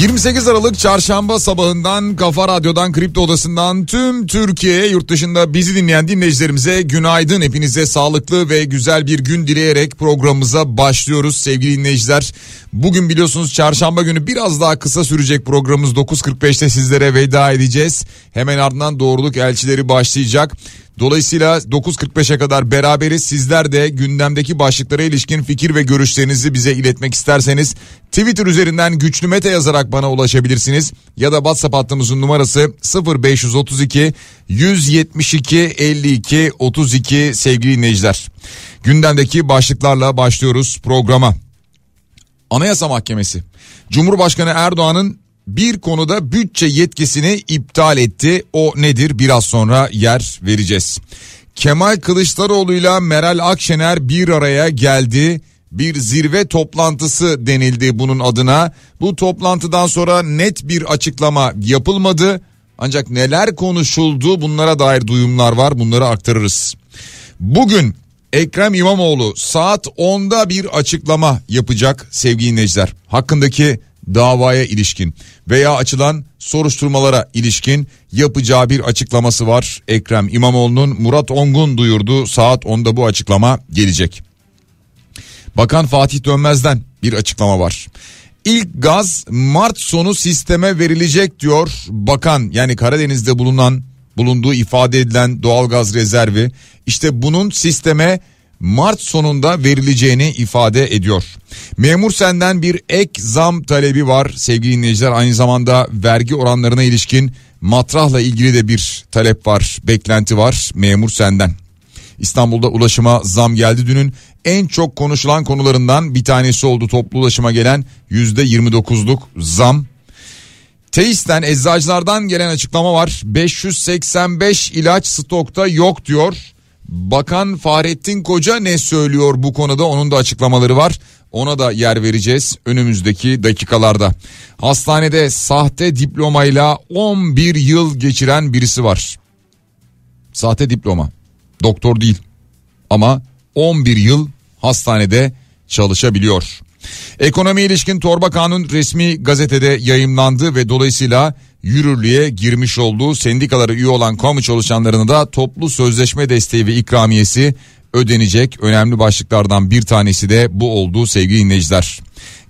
...28 Aralık çarşamba sabahından Kafa Radyo'dan Kripto Odası'ndan tüm Türkiye yurt dışında bizi dinleyen dinleyicilerimize günaydın. Hepinize sağlıklı ve güzel bir gün dileyerek programımıza başlıyoruz sevgili dinleyiciler. Bugün biliyorsunuz çarşamba günü biraz daha kısa sürecek programımız 9.45'te sizlere veda edeceğiz. Hemen ardından doğruluk elçileri başlayacak. Dolayısıyla 9.45'e kadar beraberiz. Sizler de gündemdeki başlıklara ilişkin fikir ve görüşlerinizi bize iletmek isterseniz Twitter üzerinden güçlü mete yazarak bana ulaşabilirsiniz. Ya da WhatsApp hattımızın numarası 0532 172 52 32 sevgili dinleyiciler. Gündemdeki başlıklarla başlıyoruz programa. Anayasa Mahkemesi Cumhurbaşkanı Erdoğan'ın bir konuda bütçe yetkisini iptal etti. O nedir biraz sonra yer vereceğiz. Kemal Kılıçdaroğlu ile Meral Akşener bir araya geldi. Bir zirve toplantısı denildi bunun adına. Bu toplantıdan sonra net bir açıklama yapılmadı. Ancak neler konuşuldu bunlara dair duyumlar var bunları aktarırız. Bugün Ekrem İmamoğlu saat 10'da bir açıklama yapacak sevgili dinleyiciler. Hakkındaki davaya ilişkin veya açılan soruşturmalara ilişkin yapacağı bir açıklaması var. Ekrem İmamoğlu'nun Murat Ongun duyurdu saat 10'da bu açıklama gelecek. Bakan Fatih Dönmez'den bir açıklama var. İlk gaz Mart sonu sisteme verilecek diyor bakan yani Karadeniz'de bulunan bulunduğu ifade edilen doğalgaz rezervi işte bunun sisteme Mart sonunda verileceğini ifade ediyor. Memur senden bir ek zam talebi var sevgili dinleyiciler. Aynı zamanda vergi oranlarına ilişkin matrahla ilgili de bir talep var, beklenti var memur senden. İstanbul'da ulaşıma zam geldi dünün en çok konuşulan konularından bir tanesi oldu toplu ulaşıma gelen %29'luk zam. Teis'ten eczacılardan gelen açıklama var 585 ilaç stokta yok diyor. Bakan Fahrettin Koca ne söylüyor bu konuda onun da açıklamaları var. Ona da yer vereceğiz önümüzdeki dakikalarda. Hastanede sahte diplomayla 11 yıl geçiren birisi var. Sahte diploma. Doktor değil. Ama 11 yıl hastanede çalışabiliyor. Ekonomi ilişkin torba kanun resmi gazetede yayımlandı ve dolayısıyla yürürlüğe girmiş olduğu sendikalara üye olan kamu çalışanlarına da toplu sözleşme desteği ve ikramiyesi ödenecek önemli başlıklardan bir tanesi de bu oldu sevgili dinleyiciler.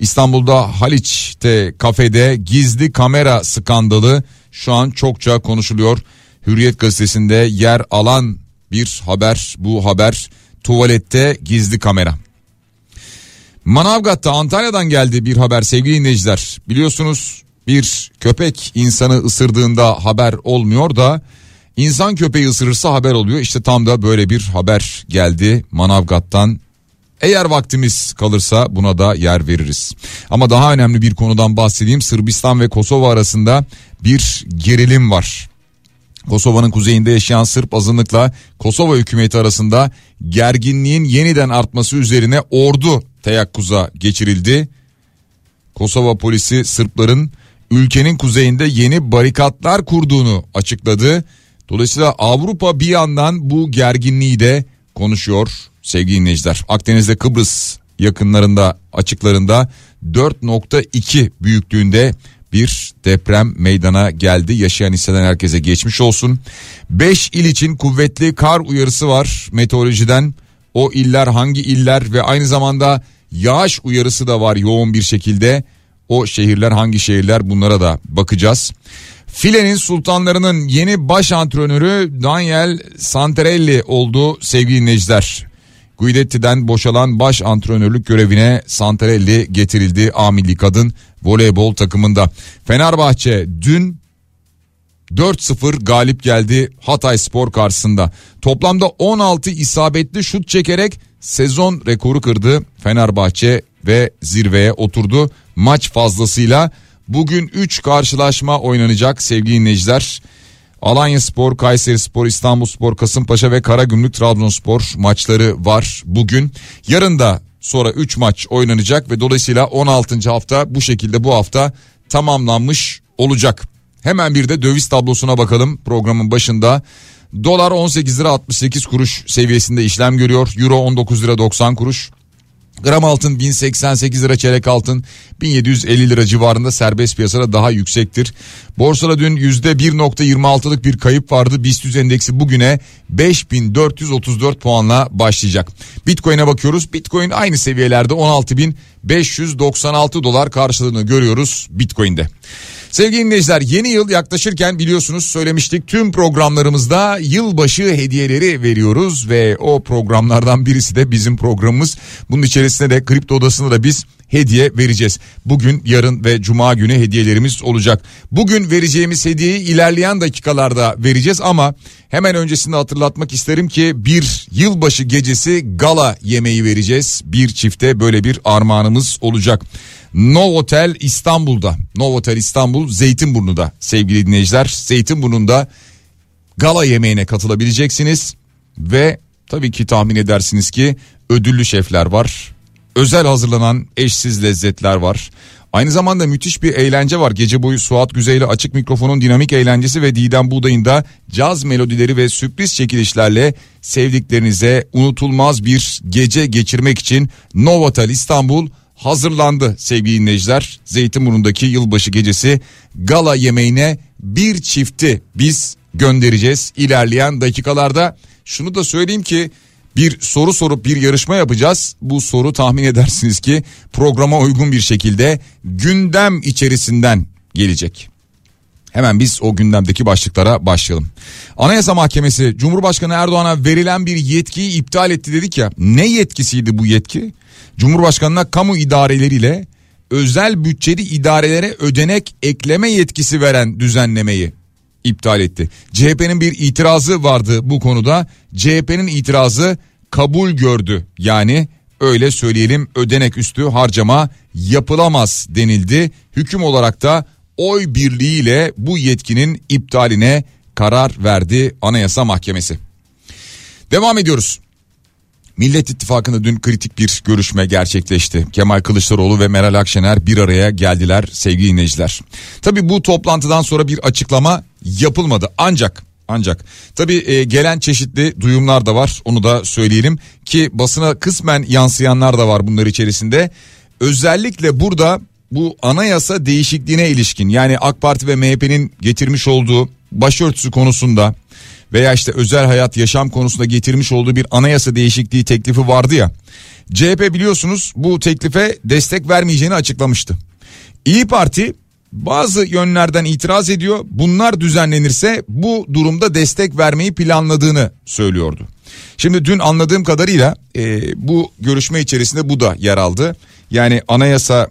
İstanbul'da Haliç'te kafede gizli kamera skandalı şu an çokça konuşuluyor. Hürriyet gazetesinde yer alan bir haber bu haber tuvalette gizli kamera. Manavgat'ta Antalya'dan geldi bir haber sevgili dinleyiciler. Biliyorsunuz bir köpek insanı ısırdığında haber olmuyor da insan köpeği ısırırsa haber oluyor. İşte tam da böyle bir haber geldi Manavgat'tan. Eğer vaktimiz kalırsa buna da yer veririz. Ama daha önemli bir konudan bahsedeyim. Sırbistan ve Kosova arasında bir gerilim var. Kosova'nın kuzeyinde yaşayan Sırp azınlıkla Kosova hükümeti arasında gerginliğin yeniden artması üzerine ordu teyakkuza geçirildi. Kosova polisi Sırpların ülkenin kuzeyinde yeni barikatlar kurduğunu açıkladı. Dolayısıyla Avrupa bir yandan bu gerginliği de konuşuyor sevgili dinleyiciler. Akdeniz'de Kıbrıs yakınlarında açıklarında 4.2 büyüklüğünde bir deprem meydana geldi. Yaşayan hisseden herkese geçmiş olsun. 5 il için kuvvetli kar uyarısı var meteorolojiden. O iller hangi iller ve aynı zamanda yağış uyarısı da var yoğun bir şekilde. O şehirler hangi şehirler bunlara da bakacağız. Filenin sultanlarının yeni baş antrenörü Daniel Santarelli oldu sevgili dinleyiciler. Guidetti'den boşalan baş antrenörlük görevine Santarelli getirildi A kadın voleybol takımında. Fenerbahçe dün 4-0 galip geldi Hatay Spor karşısında. Toplamda 16 isabetli şut çekerek sezon rekoru kırdı Fenerbahçe ve zirveye oturdu. Maç fazlasıyla Bugün 3 karşılaşma oynanacak sevgili dinleyiciler. Alanya Spor, Kayseri Spor, İstanbul Spor, Kasımpaşa ve Karagümrük Trabzonspor maçları var bugün. Yarın da sonra 3 maç oynanacak ve dolayısıyla 16. hafta bu şekilde bu hafta tamamlanmış olacak. Hemen bir de döviz tablosuna bakalım programın başında. Dolar 18 lira 68 kuruş seviyesinde işlem görüyor. Euro 19 lira 90 kuruş. Gram altın 1088 lira çeyrek altın 1750 lira civarında serbest piyasada daha yüksektir. Borsada dün %1.26'lık bir kayıp vardı. BIST endeksi bugüne 5434 puanla başlayacak. Bitcoin'e bakıyoruz. Bitcoin aynı seviyelerde 16596 dolar karşılığını görüyoruz Bitcoin'de. Sevgili dinleyiciler yeni yıl yaklaşırken biliyorsunuz söylemiştik tüm programlarımızda yılbaşı hediyeleri veriyoruz ve o programlardan birisi de bizim programımız. Bunun içerisinde de kripto odasında da biz hediye vereceğiz. Bugün, yarın ve cuma günü hediyelerimiz olacak. Bugün vereceğimiz hediyeyi ilerleyen dakikalarda vereceğiz ama hemen öncesinde hatırlatmak isterim ki bir yılbaşı gecesi gala yemeği vereceğiz. Bir çifte böyle bir armağanımız olacak. Novotel İstanbul'da. Novotel İstanbul Zeytinburnu'da sevgili dinleyiciler. Zeytinburnu'nda gala yemeğine katılabileceksiniz ve tabii ki tahmin edersiniz ki ödüllü şefler var. Özel hazırlanan eşsiz lezzetler var. Aynı zamanda müthiş bir eğlence var. Gece boyu Suat Güzeyli açık mikrofonun dinamik eğlencesi ve Didem Buğday'ın da caz melodileri ve sürpriz çekilişlerle sevdiklerinize unutulmaz bir gece geçirmek için Novotel İstanbul hazırlandı sevgili dinleyiciler. Zeytinburnu'ndaki yılbaşı gecesi gala yemeğine bir çifti biz göndereceğiz ilerleyen dakikalarda. Şunu da söyleyeyim ki bir soru sorup bir yarışma yapacağız. Bu soru tahmin edersiniz ki programa uygun bir şekilde gündem içerisinden gelecek. Hemen biz o gündemdeki başlıklara başlayalım. Anayasa Mahkemesi Cumhurbaşkanı Erdoğan'a verilen bir yetkiyi iptal etti dedik ya. Ne yetkisiydi bu yetki? Cumhurbaşkanına kamu idareleriyle özel bütçeli idarelere ödenek ekleme yetkisi veren düzenlemeyi iptal etti. CHP'nin bir itirazı vardı bu konuda. CHP'nin itirazı kabul gördü. Yani öyle söyleyelim ödenek üstü harcama yapılamaz denildi. Hüküm olarak da oy birliğiyle bu yetkinin iptaline karar verdi Anayasa Mahkemesi. Devam ediyoruz. Millet İttifakı'nda dün kritik bir görüşme gerçekleşti. Kemal Kılıçdaroğlu ve Meral Akşener bir araya geldiler sevgili dinleyiciler. Tabi bu toplantıdan sonra bir açıklama yapılmadı ancak ancak tabi e, gelen çeşitli duyumlar da var onu da söyleyelim ki basına kısmen yansıyanlar da var bunlar içerisinde. Özellikle burada bu anayasa değişikliğine ilişkin yani AK Parti ve MHP'nin getirmiş olduğu başörtüsü konusunda veya işte özel hayat yaşam konusunda getirmiş olduğu bir anayasa değişikliği teklifi vardı ya. CHP biliyorsunuz bu teklife destek vermeyeceğini açıklamıştı. İyi Parti bazı yönlerden itiraz ediyor. Bunlar düzenlenirse bu durumda destek vermeyi planladığını söylüyordu. Şimdi dün anladığım kadarıyla e, bu görüşme içerisinde bu da yer aldı. Yani anayasa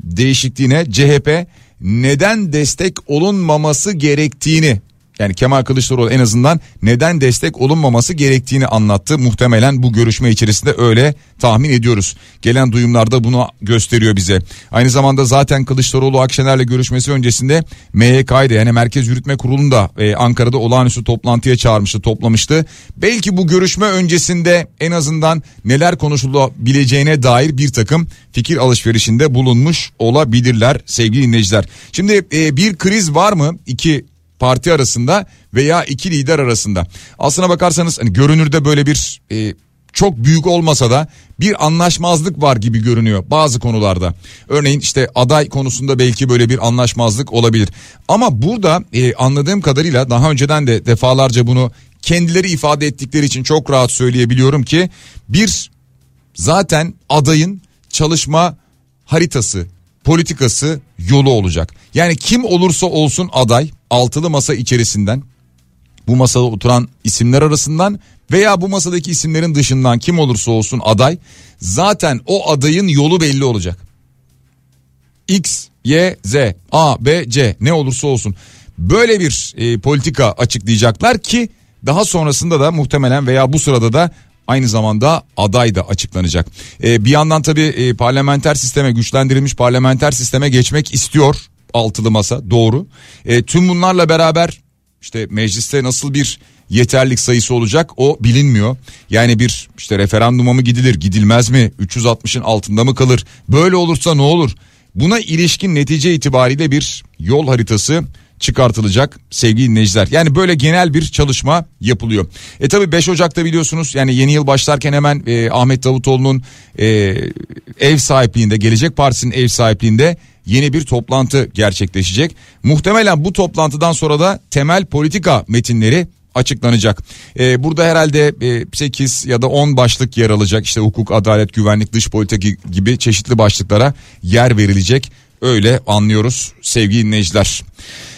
değişikliğine CHP neden destek olunmaması gerektiğini yani Kemal Kılıçdaroğlu en azından neden destek olunmaması gerektiğini anlattı. Muhtemelen bu görüşme içerisinde öyle tahmin ediyoruz. Gelen duyumlarda bunu gösteriyor bize. Aynı zamanda zaten Kılıçdaroğlu Akşener'le görüşmesi öncesinde MYK'ydı yani Merkez Yürütme Kurulu'nu da e, Ankara'da olağanüstü toplantıya çağırmıştı, toplamıştı. Belki bu görüşme öncesinde en azından neler konuşulabileceğine dair bir takım fikir alışverişinde bulunmuş olabilirler sevgili dinleyiciler. Şimdi e, bir kriz var mı? İki parti arasında veya iki lider arasında. Aslına bakarsanız hani görünürde böyle bir e, çok büyük olmasa da bir anlaşmazlık var gibi görünüyor bazı konularda. Örneğin işte aday konusunda belki böyle bir anlaşmazlık olabilir. Ama burada e, anladığım kadarıyla daha önceden de defalarca bunu kendileri ifade ettikleri için çok rahat söyleyebiliyorum ki bir zaten adayın çalışma haritası, politikası, yolu olacak. Yani kim olursa olsun aday altılı masa içerisinden bu masada oturan isimler arasından veya bu masadaki isimlerin dışından kim olursa olsun aday zaten o adayın yolu belli olacak. X, Y, Z, A, B, C ne olursa olsun böyle bir e, politika açıklayacaklar ki daha sonrasında da muhtemelen veya bu sırada da aynı zamanda aday da açıklanacak. E, bir yandan tabii e, parlamenter sisteme güçlendirilmiş parlamenter sisteme geçmek istiyor altılı masa doğru. E, tüm bunlarla beraber işte mecliste nasıl bir yeterlik sayısı olacak o bilinmiyor. Yani bir işte referanduma mı gidilir gidilmez mi 360'ın altında mı kalır böyle olursa ne olur buna ilişkin netice itibariyle bir yol haritası çıkartılacak sevgili dinleyiciler. Yani böyle genel bir çalışma yapılıyor. E tabi 5 Ocak'ta biliyorsunuz yani yeni yıl başlarken hemen e, Ahmet Davutoğlu'nun e, ev sahipliğinde Gelecek Partisi'nin ev sahipliğinde yeni bir toplantı gerçekleşecek. Muhtemelen bu toplantıdan sonra da temel politika metinleri açıklanacak. Ee, burada herhalde e, 8 ya da 10 başlık yer alacak. İşte hukuk, adalet, güvenlik, dış politika gibi çeşitli başlıklara yer verilecek. Öyle anlıyoruz sevgili dinleyiciler.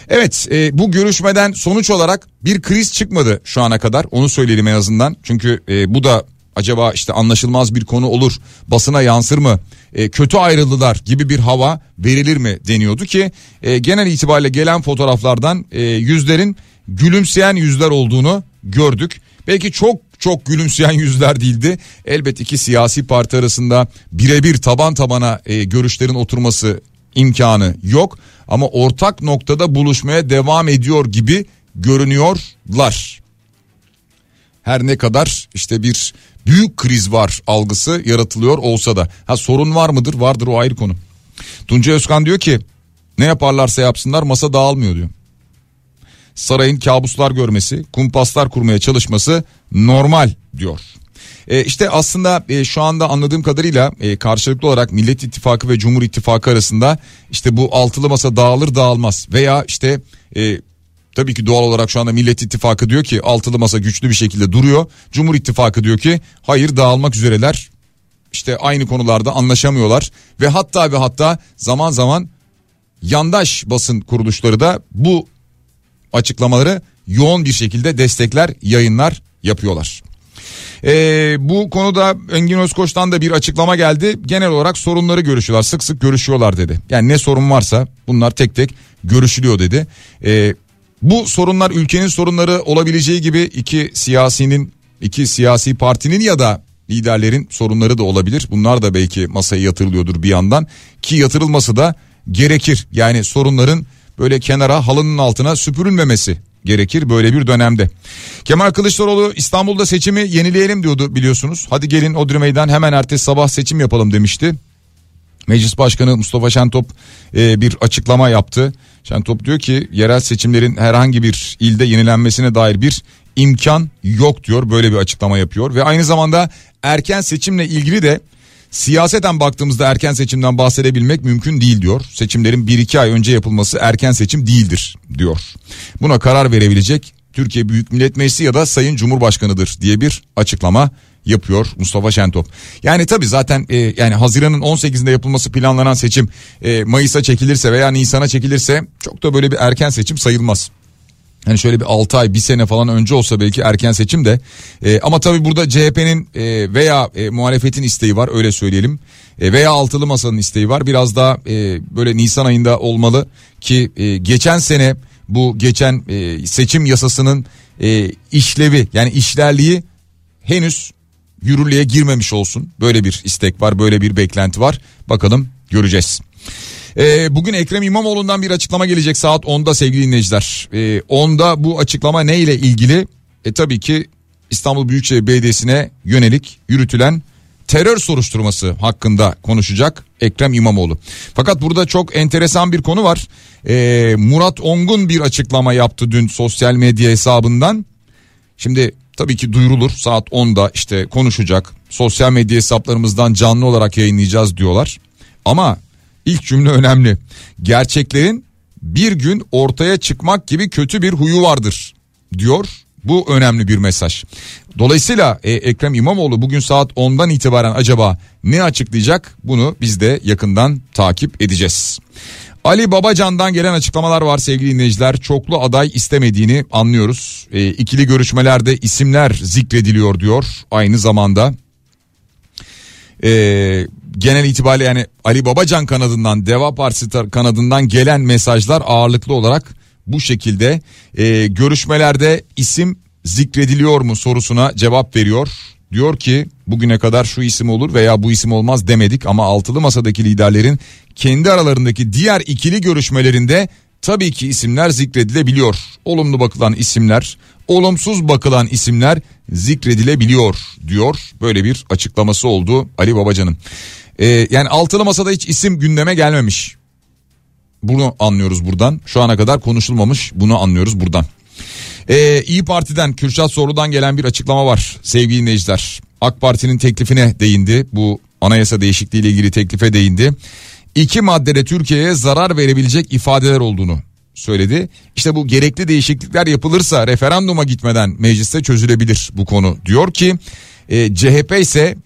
Evet e, bu görüşmeden sonuç olarak bir kriz çıkmadı şu ana kadar onu söyleyelim en azından. Çünkü e, bu da acaba işte anlaşılmaz bir konu olur basına yansır mı e, kötü ayrıldılar gibi bir hava verilir mi deniyordu ki e, genel itibariyle gelen fotoğraflardan e, yüzlerin gülümseyen yüzler olduğunu gördük. Belki çok çok gülümseyen yüzler değildi. Elbet iki siyasi parti arasında birebir taban tabana e, görüşlerin oturması imkanı yok. Ama ortak noktada buluşmaya devam ediyor gibi görünüyorlar. Her ne kadar işte bir büyük kriz var algısı yaratılıyor olsa da. Ha sorun var mıdır? Vardır o ayrı konu. Tunca Özkan diyor ki ne yaparlarsa yapsınlar masa dağılmıyor diyor sarayın kabuslar görmesi, kumpaslar kurmaya çalışması normal diyor. E işte aslında e, şu anda anladığım kadarıyla e, karşılıklı olarak Millet İttifakı ve Cumhur İttifakı arasında işte bu altılı masa dağılır dağılmaz veya işte e, tabii ki doğal olarak şu anda Millet İttifakı diyor ki altılı masa güçlü bir şekilde duruyor. Cumhur İttifakı diyor ki hayır dağılmak üzereler. İşte aynı konularda anlaşamıyorlar ve hatta ve hatta zaman zaman yandaş basın kuruluşları da bu açıklamaları yoğun bir şekilde destekler yayınlar yapıyorlar. Ee, bu konuda Engin Özkoç'tan da bir açıklama geldi. Genel olarak sorunları görüşüyorlar sık sık görüşüyorlar dedi. Yani ne sorun varsa bunlar tek tek görüşülüyor dedi. Ee, bu sorunlar ülkenin sorunları olabileceği gibi iki siyasinin iki siyasi partinin ya da liderlerin sorunları da olabilir. Bunlar da belki masaya yatırılıyordur bir yandan ki yatırılması da gerekir. Yani sorunların böyle kenara halının altına süpürülmemesi gerekir böyle bir dönemde. Kemal Kılıçdaroğlu İstanbul'da seçimi yenileyelim diyordu biliyorsunuz. Hadi gelin Odri Meydan hemen ertesi sabah seçim yapalım demişti. Meclis Başkanı Mustafa Şentop e, bir açıklama yaptı. Şentop diyor ki yerel seçimlerin herhangi bir ilde yenilenmesine dair bir imkan yok diyor. Böyle bir açıklama yapıyor ve aynı zamanda erken seçimle ilgili de Siyaseten baktığımızda erken seçimden bahsedebilmek mümkün değil diyor. Seçimlerin 1-2 ay önce yapılması erken seçim değildir diyor. Buna karar verebilecek Türkiye Büyük Millet Meclisi ya da Sayın Cumhurbaşkanıdır diye bir açıklama yapıyor Mustafa Şentop. Yani tabi zaten e, yani Haziran'ın 18'inde yapılması planlanan seçim e, Mayıs'a çekilirse veya Nisan'a çekilirse çok da böyle bir erken seçim sayılmaz. Hani şöyle bir 6 ay bir sene falan önce olsa belki erken seçim de. E, ama tabii burada CHP'nin e, veya e, muhalefetin isteği var öyle söyleyelim. E, veya altılı masanın isteği var. Biraz daha e, böyle Nisan ayında olmalı ki e, geçen sene bu geçen e, seçim yasasının e, işlevi yani işlerliği henüz yürürlüğe girmemiş olsun. Böyle bir istek var böyle bir beklenti var. Bakalım göreceğiz. E, bugün Ekrem İmamoğlu'ndan bir açıklama gelecek saat 10'da sevgili dinleyiciler. E, ee, 10'da bu açıklama ne ile ilgili? E, tabii ki İstanbul Büyükşehir Belediyesi'ne yönelik yürütülen terör soruşturması hakkında konuşacak Ekrem İmamoğlu. Fakat burada çok enteresan bir konu var. Ee, Murat Ongun bir açıklama yaptı dün sosyal medya hesabından. Şimdi tabii ki duyurulur saat 10'da işte konuşacak. Sosyal medya hesaplarımızdan canlı olarak yayınlayacağız diyorlar. Ama İlk cümle önemli. Gerçeklerin bir gün ortaya çıkmak gibi kötü bir huyu vardır diyor. Bu önemli bir mesaj. Dolayısıyla e, Ekrem İmamoğlu bugün saat 10'dan itibaren acaba ne açıklayacak bunu biz de yakından takip edeceğiz. Ali Babacan'dan gelen açıklamalar var sevgili dinleyiciler. Çoklu aday istemediğini anlıyoruz. E, ikili görüşmelerde isimler zikrediliyor diyor aynı zamanda. E, genel itibariyle yani Ali Babacan kanadından Deva Partisi kanadından gelen mesajlar ağırlıklı olarak bu şekilde e, görüşmelerde isim zikrediliyor mu sorusuna cevap veriyor. diyor ki bugüne kadar şu isim olur veya bu isim olmaz demedik ama altılı masadaki liderlerin kendi aralarındaki diğer ikili görüşmelerinde tabii ki isimler zikredilebiliyor. Olumlu bakılan isimler, olumsuz bakılan isimler zikredilebiliyor diyor. Böyle bir açıklaması oldu Ali Babacan'ın. Ee, yani altılı masada hiç isim gündeme gelmemiş. Bunu anlıyoruz buradan. Şu ana kadar konuşulmamış bunu anlıyoruz buradan. Ee, İyi Parti'den Kürşat Soru'dan gelen bir açıklama var sevgili dinleyiciler. AK Parti'nin teklifine değindi. Bu anayasa değişikliği ile ilgili teklife değindi. İki maddede Türkiye'ye zarar verebilecek ifadeler olduğunu söyledi. İşte bu gerekli değişiklikler yapılırsa referanduma gitmeden mecliste çözülebilir bu konu diyor ki e, CHP ise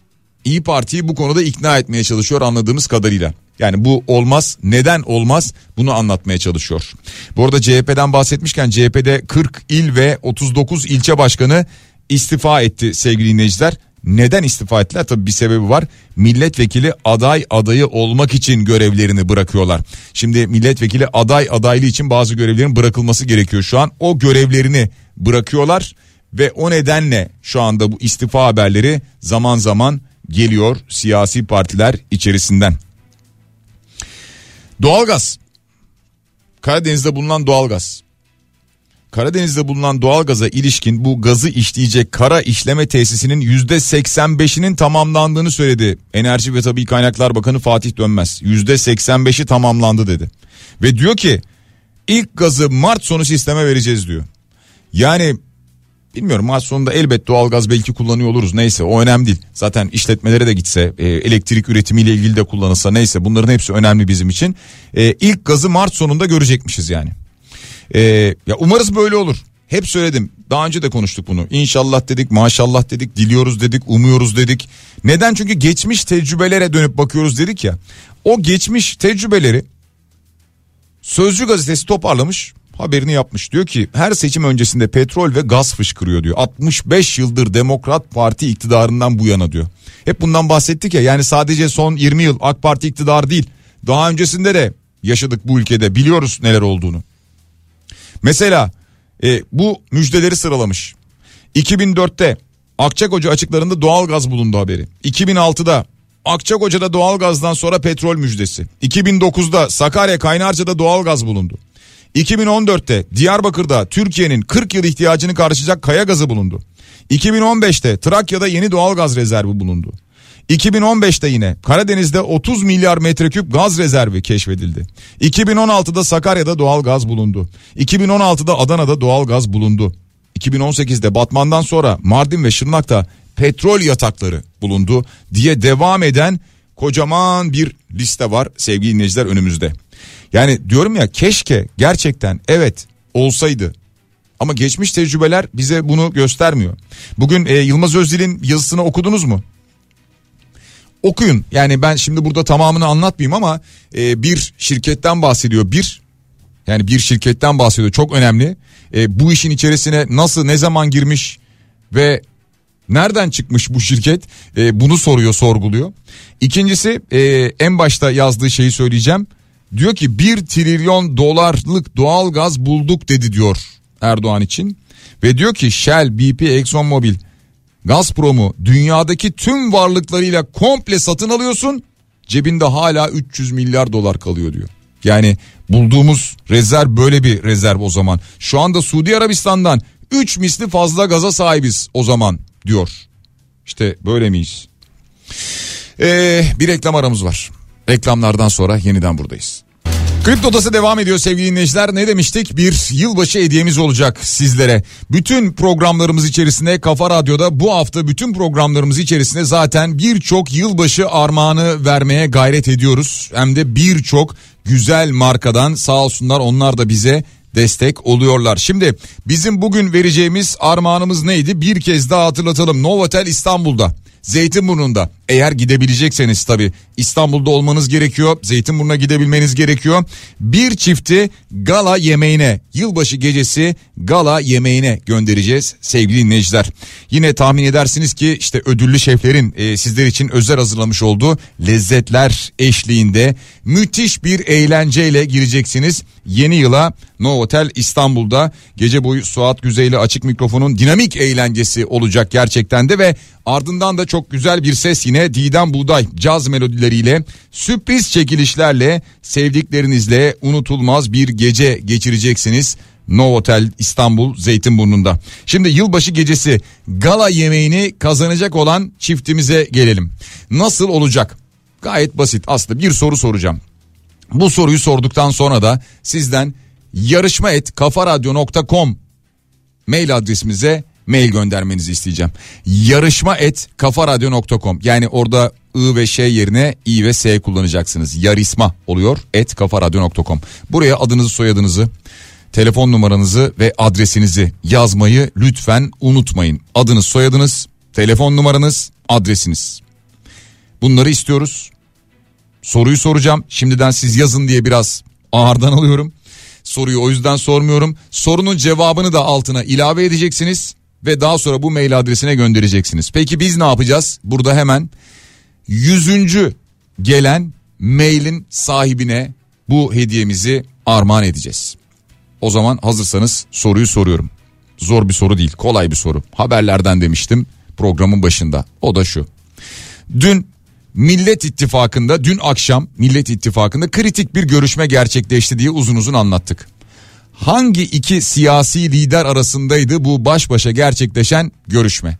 İyi Parti'yi bu konuda ikna etmeye çalışıyor anladığımız kadarıyla. Yani bu olmaz neden olmaz bunu anlatmaya çalışıyor. Bu arada CHP'den bahsetmişken CHP'de 40 il ve 39 ilçe başkanı istifa etti sevgili dinleyiciler. Neden istifa ettiler? Tabii bir sebebi var. Milletvekili aday adayı olmak için görevlerini bırakıyorlar. Şimdi milletvekili aday adaylığı için bazı görevlerin bırakılması gerekiyor şu an. O görevlerini bırakıyorlar ve o nedenle şu anda bu istifa haberleri zaman zaman geliyor siyasi partiler içerisinden. Doğalgaz. Karadeniz'de bulunan doğalgaz. Karadeniz'de bulunan doğalgaza ilişkin bu gazı işleyecek kara işleme tesisinin yüzde 85'inin tamamlandığını söyledi. Enerji ve Tabi Kaynaklar Bakanı Fatih Dönmez. Yüzde 85'i tamamlandı dedi. Ve diyor ki ilk gazı Mart sonu sisteme vereceğiz diyor. Yani Bilmiyorum Mart sonunda elbet doğalgaz belki kullanıyor oluruz neyse o önemli değil. Zaten işletmelere de gitse e, elektrik üretimiyle ilgili de kullanılsa neyse bunların hepsi önemli bizim için. E, ilk gazı Mart sonunda görecekmişiz yani. E, ya umarız böyle olur. Hep söyledim daha önce de konuştuk bunu. İnşallah dedik maşallah dedik diliyoruz dedik umuyoruz dedik. Neden çünkü geçmiş tecrübelere dönüp bakıyoruz dedik ya. O geçmiş tecrübeleri Sözcü gazetesi toparlamış haberini yapmış. Diyor ki her seçim öncesinde petrol ve gaz fışkırıyor diyor. 65 yıldır Demokrat Parti iktidarından bu yana diyor. Hep bundan bahsettik ya yani sadece son 20 yıl AK Parti iktidarı değil. Daha öncesinde de yaşadık bu ülkede biliyoruz neler olduğunu. Mesela e, bu müjdeleri sıralamış. 2004'te Akçakoca açıklarında doğal gaz bulundu haberi. 2006'da Akçakoca'da doğal gazdan sonra petrol müjdesi. 2009'da Sakarya Kaynarca'da doğal gaz bulundu. 2014'te Diyarbakır'da Türkiye'nin 40 yıl ihtiyacını karşılayacak kaya gazı bulundu. 2015'te Trakya'da yeni doğal gaz rezervi bulundu. 2015'te yine Karadeniz'de 30 milyar metreküp gaz rezervi keşfedildi. 2016'da Sakarya'da doğal gaz bulundu. 2016'da Adana'da doğal gaz bulundu. 2018'de Batman'dan sonra Mardin ve Şırnak'ta petrol yatakları bulundu diye devam eden kocaman bir liste var sevgili dinleyiciler önümüzde. Yani diyorum ya keşke gerçekten evet olsaydı ama geçmiş tecrübeler bize bunu göstermiyor. Bugün e, Yılmaz Özdil'in yazısını okudunuz mu? Okuyun yani ben şimdi burada tamamını anlatmayayım ama e, bir şirketten bahsediyor bir yani bir şirketten bahsediyor çok önemli. E, bu işin içerisine nasıl ne zaman girmiş ve nereden çıkmış bu şirket e, bunu soruyor sorguluyor. İkincisi e, en başta yazdığı şeyi söyleyeceğim Diyor ki 1 trilyon dolarlık doğal gaz bulduk dedi diyor Erdoğan için. Ve diyor ki Shell, BP, ExxonMobil, Gazprom'u dünyadaki tüm varlıklarıyla komple satın alıyorsun. Cebinde hala 300 milyar dolar kalıyor diyor. Yani bulduğumuz rezerv böyle bir rezerv o zaman. Şu anda Suudi Arabistan'dan 3 misli fazla gaza sahibiz o zaman diyor. İşte böyle miyiz? Ee, bir reklam aramız var. Reklamlardan sonra yeniden buradayız. Kripto Odası devam ediyor sevgili dinleyiciler. Ne demiştik? Bir yılbaşı hediyemiz olacak sizlere. Bütün programlarımız içerisinde Kafa Radyo'da bu hafta bütün programlarımız içerisinde zaten birçok yılbaşı armağanı vermeye gayret ediyoruz. Hem de birçok güzel markadan sağ olsunlar onlar da bize destek oluyorlar. Şimdi bizim bugün vereceğimiz armağanımız neydi? Bir kez daha hatırlatalım. Novotel İstanbul'da. Zeytinburnu'nda Eğer gidebilecekseniz tabi İstanbul'da olmanız gerekiyor. Zeytinburnu'na gidebilmeniz gerekiyor. Bir çifti gala yemeğine yılbaşı gecesi gala yemeğine göndereceğiz sevgili dinleyiciler. Yine tahmin edersiniz ki işte ödüllü şeflerin e, sizler için özel hazırlamış olduğu lezzetler eşliğinde müthiş bir eğlenceyle gireceksiniz. Yeni yıla Novotel İstanbul'da gece boyu Suat Güzeyli açık mikrofonun dinamik eğlencesi olacak gerçekten de ve ardından da çok güzel bir ses yine Didem Buğday caz melodileriyle sürpriz çekilişlerle sevdiklerinizle unutulmaz bir gece geçireceksiniz. Novotel İstanbul Zeytinburnu'nda. Şimdi yılbaşı gecesi gala yemeğini kazanacak olan çiftimize gelelim. Nasıl olacak? Gayet basit aslında bir soru soracağım. Bu soruyu sorduktan sonra da sizden yarışma et kafaradyo.com mail adresimize mail göndermenizi isteyeceğim. Yarışma et kafaradyo.com yani orada I ve Ş yerine İ ve S kullanacaksınız. Yarisma oluyor et kafaradyo.com. Buraya adınızı soyadınızı telefon numaranızı ve adresinizi yazmayı lütfen unutmayın. Adınız soyadınız telefon numaranız adresiniz. Bunları istiyoruz. Soruyu soracağım. Şimdiden siz yazın diye biraz ağırdan alıyorum. Soruyu o yüzden sormuyorum. Sorunun cevabını da altına ilave edeceksiniz ve daha sonra bu mail adresine göndereceksiniz. Peki biz ne yapacağız? Burada hemen yüzüncü gelen mailin sahibine bu hediyemizi armağan edeceğiz. O zaman hazırsanız soruyu soruyorum. Zor bir soru değil, kolay bir soru. Haberlerden demiştim programın başında. O da şu. Dün Millet İttifakı'nda dün akşam Millet İttifakı'nda kritik bir görüşme gerçekleşti diye uzun uzun anlattık. Hangi iki siyasi lider arasındaydı bu baş başa gerçekleşen görüşme?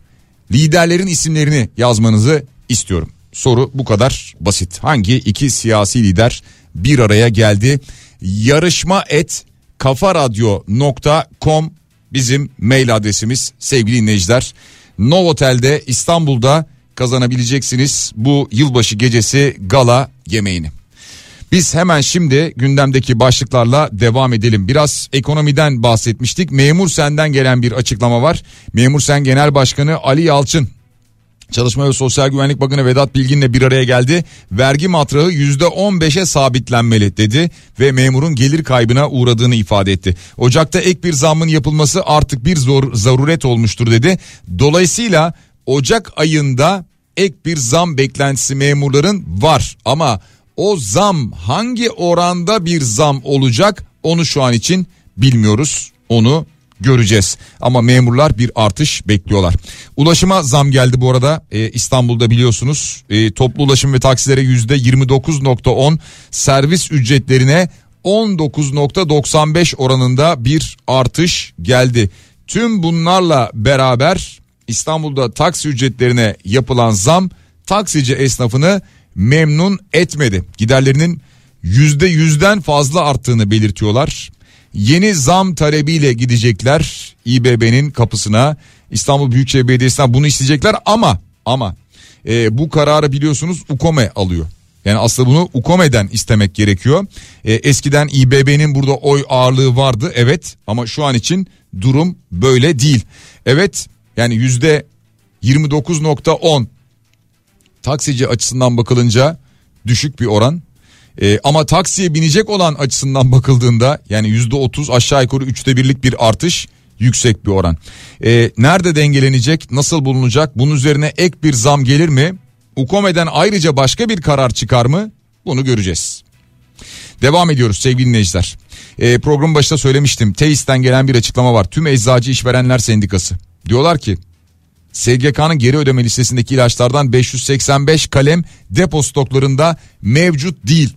Liderlerin isimlerini yazmanızı istiyorum. Soru bu kadar basit. Hangi iki siyasi lider bir araya geldi? Yarışma et kafaradyo.com bizim mail adresimiz sevgili dinleyiciler. Novotel'de İstanbul'da kazanabileceksiniz bu yılbaşı gecesi gala yemeğini. Biz hemen şimdi gündemdeki başlıklarla devam edelim. Biraz ekonomiden bahsetmiştik. Memur Sen'den gelen bir açıklama var. Memur Sen Genel Başkanı Ali Yalçın Çalışma ve Sosyal Güvenlik Bakanı Vedat Bilgin'le bir araya geldi. Vergi matrahı %15'e sabitlenmeli dedi ve memurun gelir kaybına uğradığını ifade etti. Ocakta ek bir zammın yapılması artık bir zor zaruret olmuştur dedi. Dolayısıyla Ocak ayında ek bir zam beklentisi memurların var ama o zam hangi oranda bir zam olacak onu şu an için bilmiyoruz. Onu göreceğiz. Ama memurlar bir artış bekliyorlar. Ulaşıma zam geldi bu arada ee, İstanbul'da biliyorsunuz ee, toplu ulaşım ve taksilere yüzde 29.10 servis ücretlerine 19.95 oranında bir artış geldi. Tüm bunlarla beraber İstanbul'da taksi ücretlerine yapılan zam taksici esnafını memnun etmedi. Giderlerinin yüzde yüzden fazla arttığını belirtiyorlar. Yeni zam talebiyle gidecekler İBB'nin kapısına İstanbul Büyükşehir Belediyesi'nden bunu isteyecekler ama ama e, bu kararı biliyorsunuz UKOME alıyor. Yani aslında bunu UKOME'den istemek gerekiyor. E, eskiden İBB'nin burada oy ağırlığı vardı evet ama şu an için durum böyle değil. Evet yani yüzde 29.10 taksici açısından bakılınca düşük bir oran. Ee, ama taksiye binecek olan açısından bakıldığında yani yüzde otuz aşağı yukarı üçte birlik bir artış yüksek bir oran. Ee, nerede dengelenecek nasıl bulunacak bunun üzerine ek bir zam gelir mi? Ukome'den ayrıca başka bir karar çıkar mı? Bunu göreceğiz. Devam ediyoruz sevgili dinleyiciler. Ee, program başında söylemiştim. TEİS'ten gelen bir açıklama var. Tüm Eczacı İşverenler Sendikası. Diyorlar ki SGK'nın geri ödeme listesindeki ilaçlardan 585 kalem depo stoklarında mevcut değil.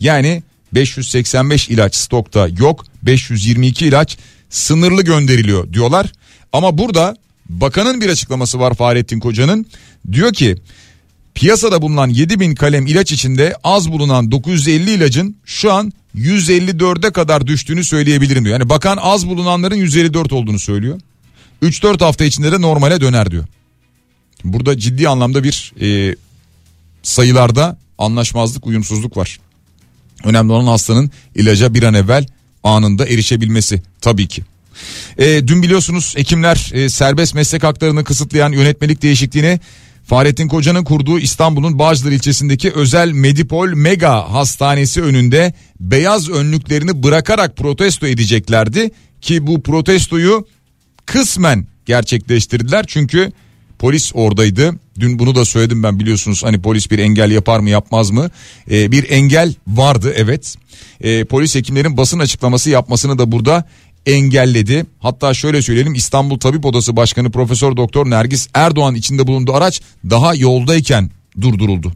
Yani 585 ilaç stokta yok 522 ilaç sınırlı gönderiliyor diyorlar. Ama burada bakanın bir açıklaması var Fahrettin Koca'nın diyor ki piyasada bulunan 7000 kalem ilaç içinde az bulunan 950 ilacın şu an 154'e kadar düştüğünü söyleyebilirim diyor. Yani bakan az bulunanların 154 olduğunu söylüyor. 3-4 hafta içinde de normale döner diyor. Burada ciddi anlamda bir e, sayılarda anlaşmazlık, uyumsuzluk var. Önemli olan hastanın ilaca bir an evvel anında erişebilmesi tabii ki. E, dün biliyorsunuz hekimler e, serbest meslek haklarını kısıtlayan yönetmelik değişikliğine Fahrettin Koca'nın kurduğu İstanbul'un Bağcılar ilçesindeki özel Medipol Mega Hastanesi önünde beyaz önlüklerini bırakarak protesto edeceklerdi ki bu protestoyu kısmen gerçekleştirdiler çünkü polis oradaydı. Dün bunu da söyledim ben biliyorsunuz hani polis bir engel yapar mı yapmaz mı? Ee, bir engel vardı evet. Ee, polis hekimlerin basın açıklaması yapmasını da burada engelledi. Hatta şöyle söyleyelim İstanbul Tabip Odası Başkanı Profesör Doktor Nergis Erdoğan içinde bulunduğu araç daha yoldayken durduruldu.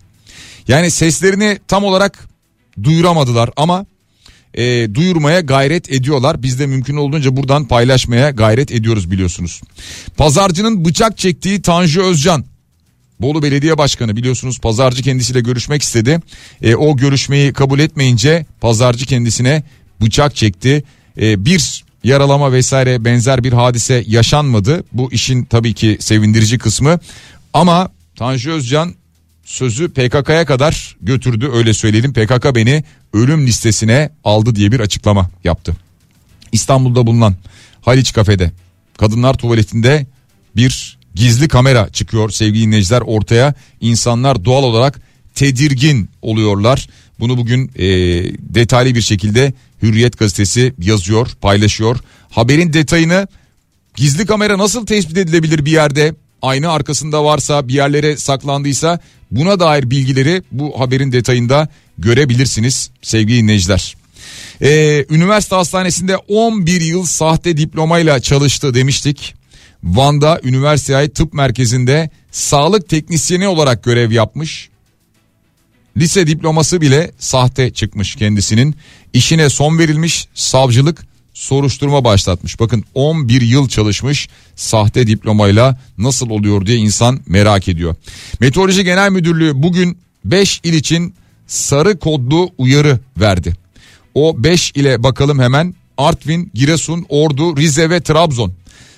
Yani seslerini tam olarak duyuramadılar ama e, duyurmaya gayret ediyorlar. Biz de mümkün olduğunca buradan paylaşmaya gayret ediyoruz biliyorsunuz. Pazarcının bıçak çektiği Tanju Özcan Bolu Belediye Başkanı biliyorsunuz pazarcı kendisiyle görüşmek istedi. E, o görüşmeyi kabul etmeyince pazarcı kendisine bıçak çekti. E, bir yaralama vesaire benzer bir hadise yaşanmadı. Bu işin tabii ki sevindirici kısmı. Ama Tanju Özcan sözü PKK'ya kadar götürdü öyle söyleyelim. PKK beni ölüm listesine aldı diye bir açıklama yaptı. İstanbul'da bulunan Haliç kafede kadınlar tuvaletinde bir gizli kamera çıkıyor sevgili dinleyiciler ortaya. insanlar doğal olarak tedirgin oluyorlar. Bunu bugün e, detaylı bir şekilde Hürriyet gazetesi yazıyor, paylaşıyor. Haberin detayını gizli kamera nasıl tespit edilebilir bir yerde? Ayna arkasında varsa bir yerlere saklandıysa buna dair bilgileri bu haberin detayında görebilirsiniz sevgili dinleyiciler. Ee, üniversite hastanesinde 11 yıl sahte diplomayla çalıştı demiştik. Van'da üniversiteye ait tıp merkezinde sağlık teknisyeni olarak görev yapmış. Lise diploması bile sahte çıkmış kendisinin. İşine son verilmiş savcılık soruşturma başlatmış. Bakın 11 yıl çalışmış sahte diplomayla nasıl oluyor diye insan merak ediyor. Meteoroloji Genel Müdürlüğü bugün 5 il için sarı kodlu uyarı verdi. O 5 ile bakalım hemen Artvin, Giresun, Ordu, Rize ve Trabzon.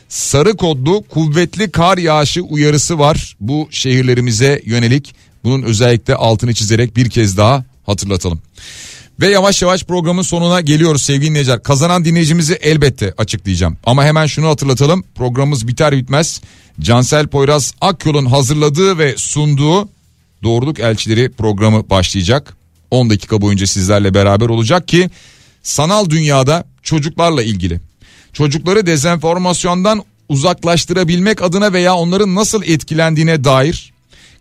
Sarı kodlu kuvvetli kar yağışı uyarısı var bu şehirlerimize yönelik. Bunun özellikle altını çizerek bir kez daha hatırlatalım. Ve yavaş yavaş programın sonuna geliyoruz sevgili dinleyiciler. Kazanan dinleyicimizi elbette açıklayacağım. Ama hemen şunu hatırlatalım. Programımız biter bitmez. Cansel Poyraz Akyol'un hazırladığı ve sunduğu Doğruluk Elçileri programı başlayacak. 10 dakika boyunca sizlerle beraber olacak ki sanal dünyada çocuklarla ilgili. Çocukları dezenformasyondan uzaklaştırabilmek adına veya onların nasıl etkilendiğine dair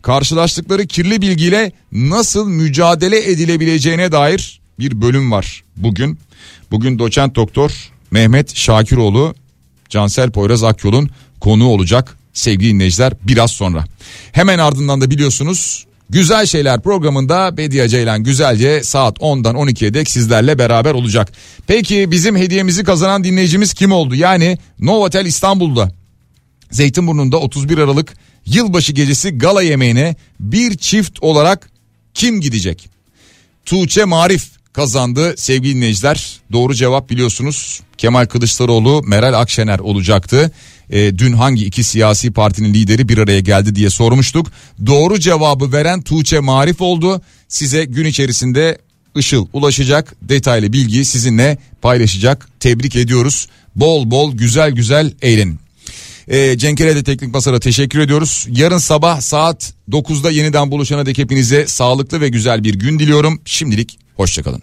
karşılaştıkları kirli bilgiyle nasıl mücadele edilebileceğine dair bir bölüm var bugün. Bugün doçent doktor Mehmet Şakiroğlu Cansel Poyraz Akyol'un konuğu olacak sevgili dinleyiciler biraz sonra. Hemen ardından da biliyorsunuz Güzel Şeyler programında Bediye Ceylan güzelce saat 10'dan 12'ye dek sizlerle beraber olacak. Peki bizim hediyemizi kazanan dinleyicimiz kim oldu? Yani Novotel İstanbul'da Zeytinburnu'nda 31 Aralık yılbaşı gecesi gala yemeğine bir çift olarak kim gidecek? Tuğçe Marif kazandı sevgili dinleyiciler. Doğru cevap biliyorsunuz Kemal Kılıçdaroğlu, Meral Akşener olacaktı. E, dün hangi iki siyasi partinin lideri bir araya geldi diye sormuştuk. Doğru cevabı veren Tuğçe Marif oldu. Size gün içerisinde Işıl ulaşacak detaylı bilgiyi sizinle paylaşacak. Tebrik ediyoruz. Bol bol güzel güzel eğlenin. E, Cenkere de Teknik Masar'a teşekkür ediyoruz. Yarın sabah saat 9'da yeniden buluşana dek hepinize sağlıklı ve güzel bir gün diliyorum. Şimdilik hoşçakalın.